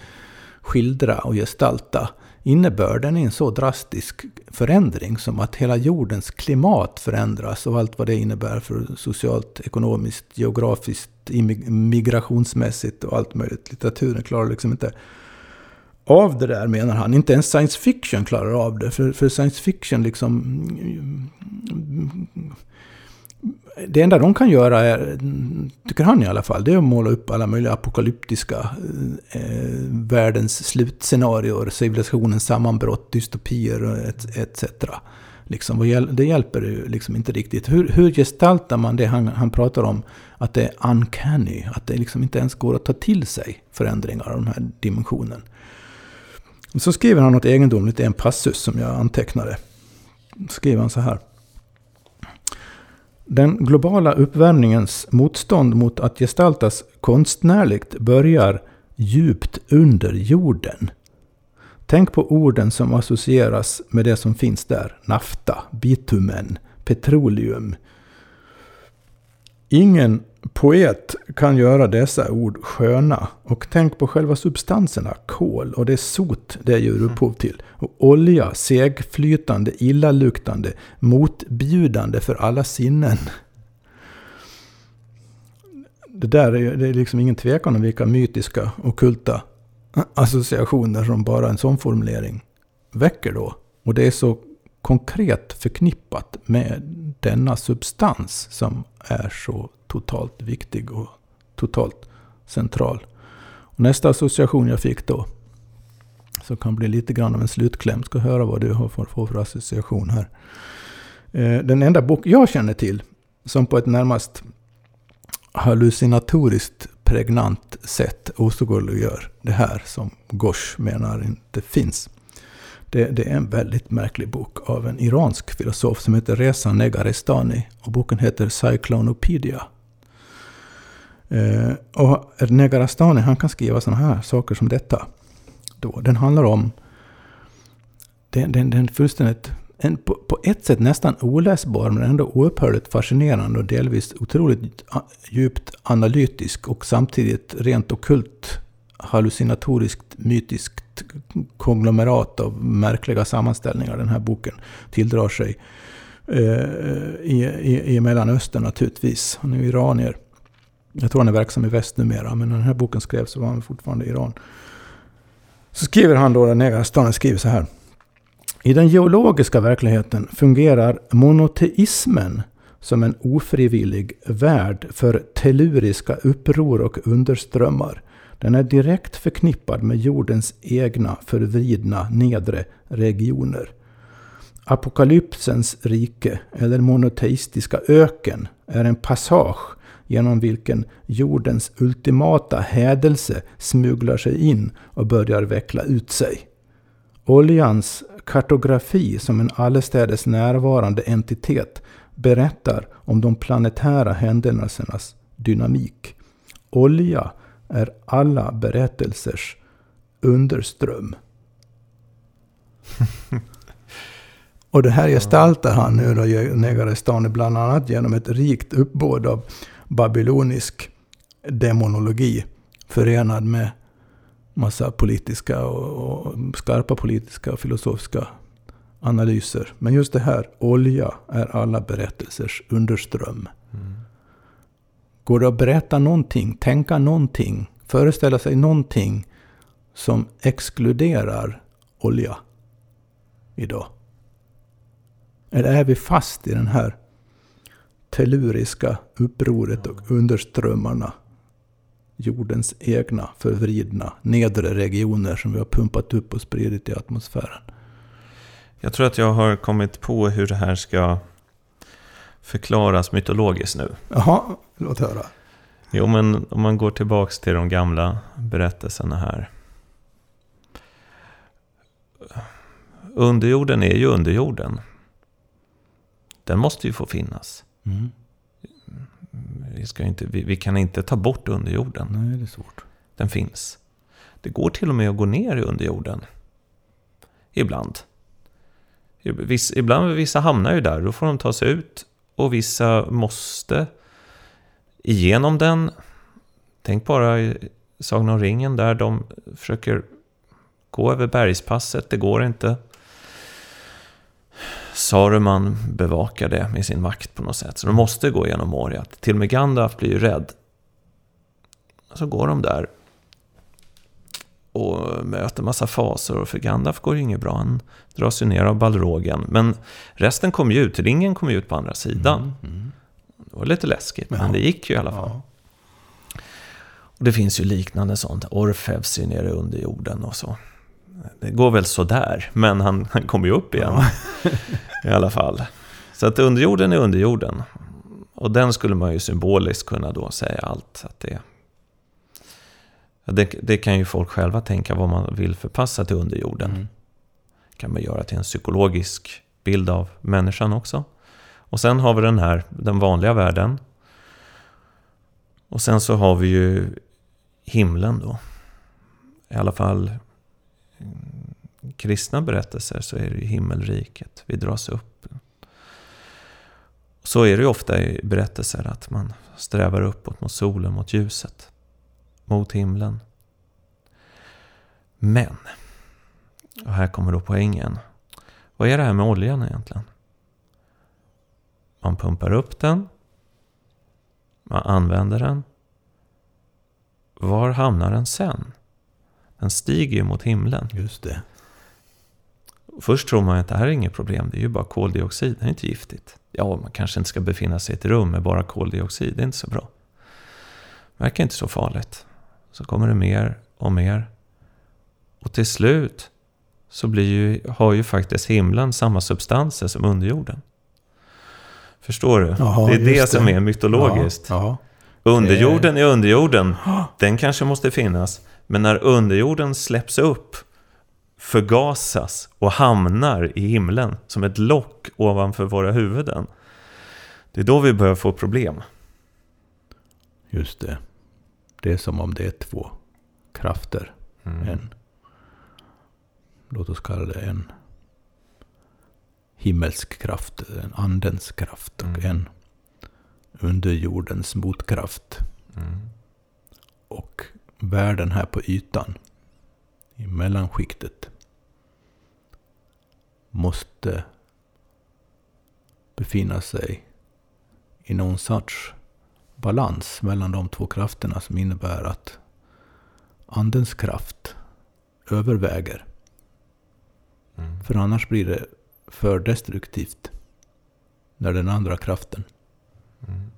skildra och gestalta innebörden i en så drastisk förändring som att hela jordens klimat förändras och allt vad det innebär för socialt, ekonomiskt, geografiskt, migrationsmässigt och allt möjligt. Litteraturen klarar liksom inte av det där menar han. Inte ens science fiction klarar av det. För, för science fiction liksom... Mm, det enda de kan göra är, tycker han i alla fall, det är att måla upp alla möjliga apokalyptiska eh, världens slutscenarier, civilisationens sammanbrott, dystopier etc. Liksom, det hjälper ju liksom inte riktigt. Hur, hur gestaltar man det han, han pratar om? Att det är uncanny, att det liksom inte ens går att ta till sig förändringar av den här dimensionen. Så skriver han något egendomligt i en passus som jag antecknade. Skriver han så här. Den globala uppvärmningens motstånd mot att gestaltas konstnärligt börjar djupt under jorden. Tänk på orden som associeras med det som finns där. Nafta, bitumen, petroleum. Ingen poet kan göra dessa ord sköna. Och tänk på själva substanserna, kol och det sot det ger mm. upphov till. Och olja, segflytande, illaluktande, motbjudande för alla sinnen. Det där är, det är liksom ingen tvekan om vilka mytiska, okulta associationer som bara en sån formulering väcker då. Och det är så konkret förknippat med denna substans som är så totalt viktig och totalt central. Och nästa association jag fick då, som kan bli lite grann av en slutkläm, ska höra vad du har för, för association här. Eh, den enda bok jag känner till som på ett närmast hallucinatoriskt pregnant sätt osågurliggör det här som Gosh menar inte finns. Det, det, är en väldigt märklig bok av en iransk filosof som heter Reza Negarestani. Och boken heter Cyclonopedia. Eh, och Negarestani han kan skriva sådana här saker som detta. Då. Den handlar om... Den, den, den fullständigt... En, på, på, ett sätt nästan oläsbar men ändå oupphörligt fascinerande och delvis otroligt djupt analytisk och samtidigt rent okult hallucinatoriskt mytiskt konglomerat av märkliga sammanställningar den här boken tilldrar sig. Eh, i, i, I Mellanöstern naturligtvis. Han är ju iranier. Jag tror han är verksam i väst numera, men när den här boken skrevs så var han fortfarande i Iran. Så skriver han då, den ägaren, staden skriver så här. I den geologiska verkligheten fungerar monoteismen som en ofrivillig värld för telluriska uppror och underströmmar. Den är direkt förknippad med jordens egna förvridna nedre regioner. Apokalypsens rike, eller monoteistiska öken, är en passage genom vilken jordens ultimata hädelse smuglar sig in och börjar veckla ut sig. Oljans kartografi som en allestädes närvarande entitet berättar om de planetära händelsernas dynamik. Olja är alla berättelsers underström. Och det här gestaltar han nu då, Negarestani, bland annat genom ett rikt uppbåd av babylonisk demonologi förenad med massa politiska och, och skarpa politiska och filosofiska analyser. Men just det här, olja är alla berättelsers underström. Mm. Går det att berätta någonting, tänka någonting, föreställa sig någonting som exkluderar olja? idag? Eller är vi fast i den här telluriska upproret och underströmmarna? Jordens egna förvridna nedre regioner som vi har pumpat upp och spridit i atmosfären. Jag tror att jag har kommit på hur det här ska förklaras mytologiskt nu. Jaha, låt höra. Jo, men om man går tillbaks till de gamla berättelserna här. Underjorden är ju underjorden. Den måste ju få finnas. Mm. Vi, ska inte, vi, vi, kan inte ta bort underjorden. Nej, det är svårt. Den finns. Det går till och med att gå ner i underjorden. Ibland. Viss, ibland vissa hamnar ju där, då får de ta sig ut. Och vissa måste igenom den. Tänk bara i Sagan om ringen där de försöker gå över bergspasset, det går inte. Saruman bevakar det med sin makt på något sätt. Så de måste gå igenom Moria. Till och med Gandalf blir ju rädd. Så går de där. Och möter massa faser. För Gandalf går ju inget bra. Han dras ju ner av balrogen. Men resten kom ju ut. Ringen kom ju ut på andra sidan. Mm, mm. Det var lite läskigt. Ja. Men det gick ju i alla fall. Ja. Och det finns ju liknande sånt. Orfevs är nere under jorden och så det går väl sådär, men han, han kommer ju upp igen. Ja. I alla fall. Så att underjorden är underjorden. Och den skulle man ju symboliskt kunna då säga allt. Att det, det, det kan ju folk själva tänka vad man vill förpassa till underjorden. Mm. kan man göra till en psykologisk bild av människan också. Och sen har vi den här, den vanliga världen. Och sen så har vi ju himlen då. I alla fall kristna berättelser så är det ju himmelriket. Vi dras upp. Så är det ju ofta i berättelser att man strävar uppåt mot solen, mot ljuset. Mot himlen. Men, och här kommer då poängen. Vad är det här med oljan egentligen? Man pumpar upp den. Man använder den. Var hamnar den sen? Den stiger ju mot himlen. Just det. Först tror man att det här är inget problem, det är ju bara koldioxid, det är inte giftigt. Ja, man kanske inte ska befinna sig i ett rum med bara koldioxid, det är inte så bra. Det verkar inte så farligt. Så kommer det mer och mer. Och till slut så blir ju, har ju faktiskt himlen samma substanser som underjorden. Förstår du? Jaha, det är det, det som är mytologiskt. Ja, ja. Underjorden är underjorden. Den kanske måste finnas. Men när underjorden släpps upp, förgasas och hamnar i himlen som ett lock ovanför våra huvuden. Det är då vi börjar få problem. Just det. Det är som om det är två krafter. Mm. En, låt oss kalla det en himmelsk kraft, en andens kraft och mm. en underjordens motkraft. Mm. Och världen här på ytan, i mellanskiktet, måste befinna sig i någon sorts balans mellan de två krafterna som innebär att andens kraft överväger. Mm. För annars blir det för destruktivt när den andra kraften mm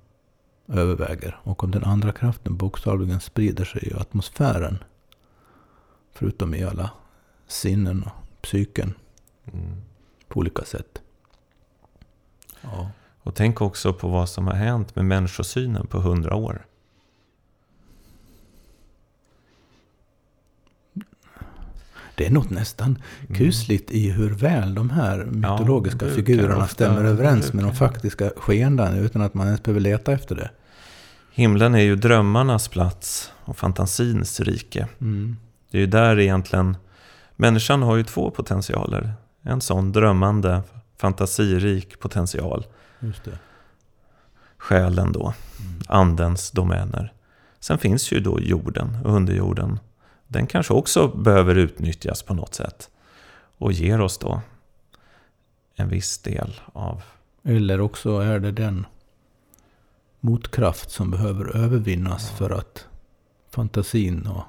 överväger. Och om den andra kraften bokstavligen sprider sig i atmosfären, förutom i alla sinnen och psyken, mm. på olika sätt. Ja. Och tänk också på vad som har hänt med människosynen på hundra år. Det är något nästan mm. kusligt i hur väl de här mytologiska ja, figurerna stämmer överens med de faktiska skeendena utan att man ens behöver leta efter det. Himlen är ju drömmarnas plats och fantasins rike. Mm. Det är ju där egentligen... Människan har ju två potentialer. En sån drömmande, fantasirik potential. Just det. Själen då, mm. andens domäner. Sen finns ju då jorden och underjorden. Den kanske också behöver utnyttjas på något sätt. Och ger oss då en viss del av... Eller också är det den motkraft som behöver övervinnas ja. för att fantasin och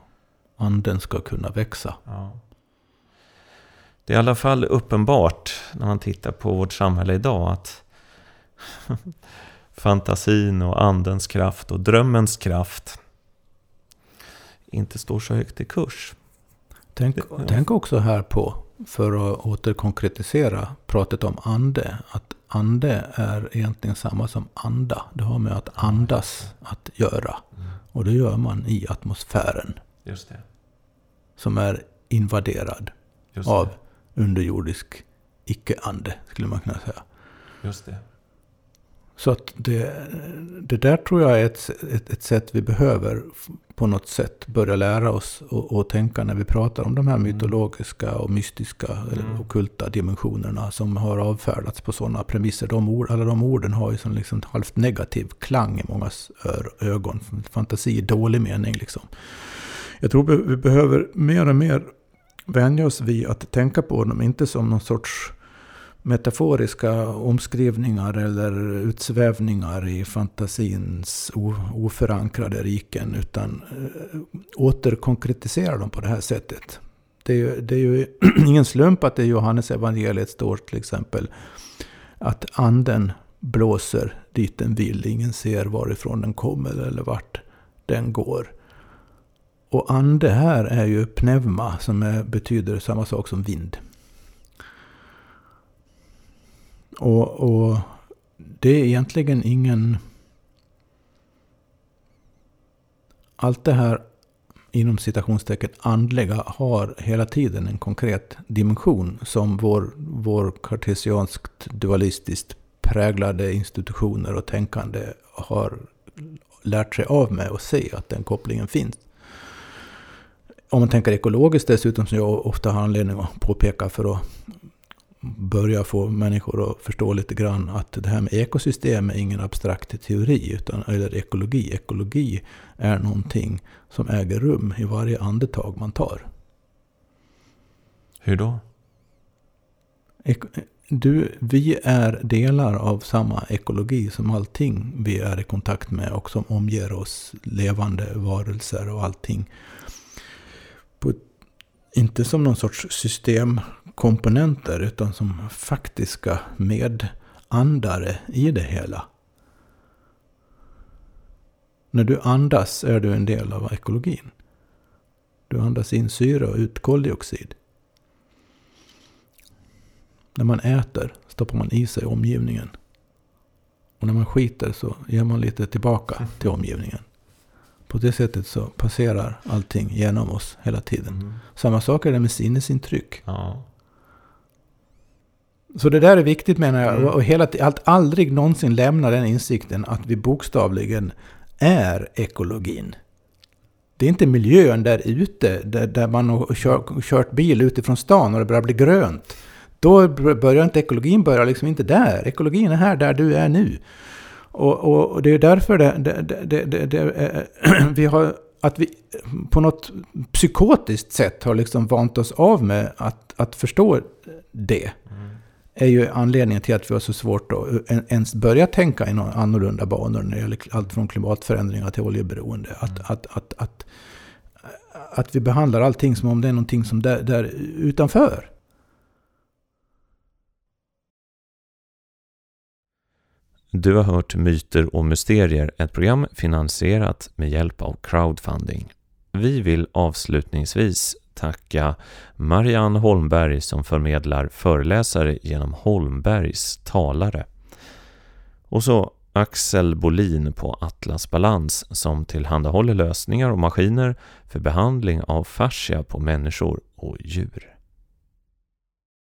anden ska kunna växa. Ja. det är i alla fall uppenbart när man tittar på vårt samhälle idag att fantasin och andens kraft och drömmens kraft inte står så högt i kurs. Tänk, ja. tänk också här på, för att återkonkretisera pratet om ande, att ande är egentligen samma som anda. Det har med att andas att göra. Mm. Och det gör man i atmosfären. Just det. Som är invaderad av underjordisk icke-ande, skulle man kunna säga. Just det. Så att det, det där tror jag är ett, ett, ett sätt vi behöver på något sätt börja lära oss och, och tänka när vi pratar om de här mm. mytologiska och mystiska mm. eller okulta dimensionerna som har avfärdats på sådana premisser. De ord, alla de orden har ju som liksom halvt negativ klang i mångas ögon. Fantasi i dålig mening liksom. Jag tror vi behöver mer och mer vänja oss vid att tänka på dem, inte som någon sorts metaforiska omskrivningar eller utsvävningar i fantasins oförankrade riken, utan eh, återkonkretisera dem på det här sättet. Det är, ju, det är ju ingen slump att det i Johannes evangeliet står till exempel att anden blåser dit den vill. Ingen ser varifrån den kommer eller vart den går. Och ande här är ju pneuma som är, betyder samma sak som vind. Och, och det är egentligen ingen... Allt det här inom citationstecken andliga har hela tiden en konkret dimension som vår, vår kartesianskt dualistiskt präglade institutioner och tänkande har lärt sig av med och se att den kopplingen finns. Om man tänker ekologiskt dessutom, som jag ofta har anledning att påpeka för att börja få människor att förstå lite grann att det här med ekosystem är ingen abstrakt teori, utan, eller ekologi. Ekologi är någonting som äger rum i varje andetag man tar. Hur då? Du, vi är delar av samma ekologi som allting vi är i kontakt med och som omger oss, levande varelser och allting. På, inte som någon sorts systemkomponenter utan som faktiska medandare i det hela. När du andas är du en del av ekologin. Du andas in syre och ut koldioxid. När man äter stoppar man i sig omgivningen. Och när man skiter så ger man lite tillbaka till omgivningen. På det sättet så passerar allting genom oss hela tiden. Mm. Samma sak är det med sinnesintryck. Ja. Så det där är viktigt menar jag. Mm. Och hela, att aldrig någonsin lämna den insikten att vi bokstavligen är ekologin. Det är inte miljön där ute, där, där man har kör, kört bil utifrån stan och det börjar bli grönt. Då börjar inte ekologin börja liksom inte där. Ekologin är här, där du är nu. Och, och, och det är därför det, det, det, det vi har, att vi på något psykotiskt sätt har liksom vant oss av med att, att förstå det är ju anledningen till att vi har så svårt att ens börja tänka i några annorlunda banor när det gäller allt från klimatförändringar till oljeberoende. Att, mm. att, att, att, att vi behandlar allting som om det är någonting som där, där utanför. Du har hört Myter och mysterier, ett program finansierat med hjälp av crowdfunding. Vi vill avslutningsvis tacka Marianne Holmberg som förmedlar föreläsare genom Holmbergs talare. Och så Axel Bolin på Atlas Balans som tillhandahåller lösningar och maskiner för behandling av fascia på människor och djur.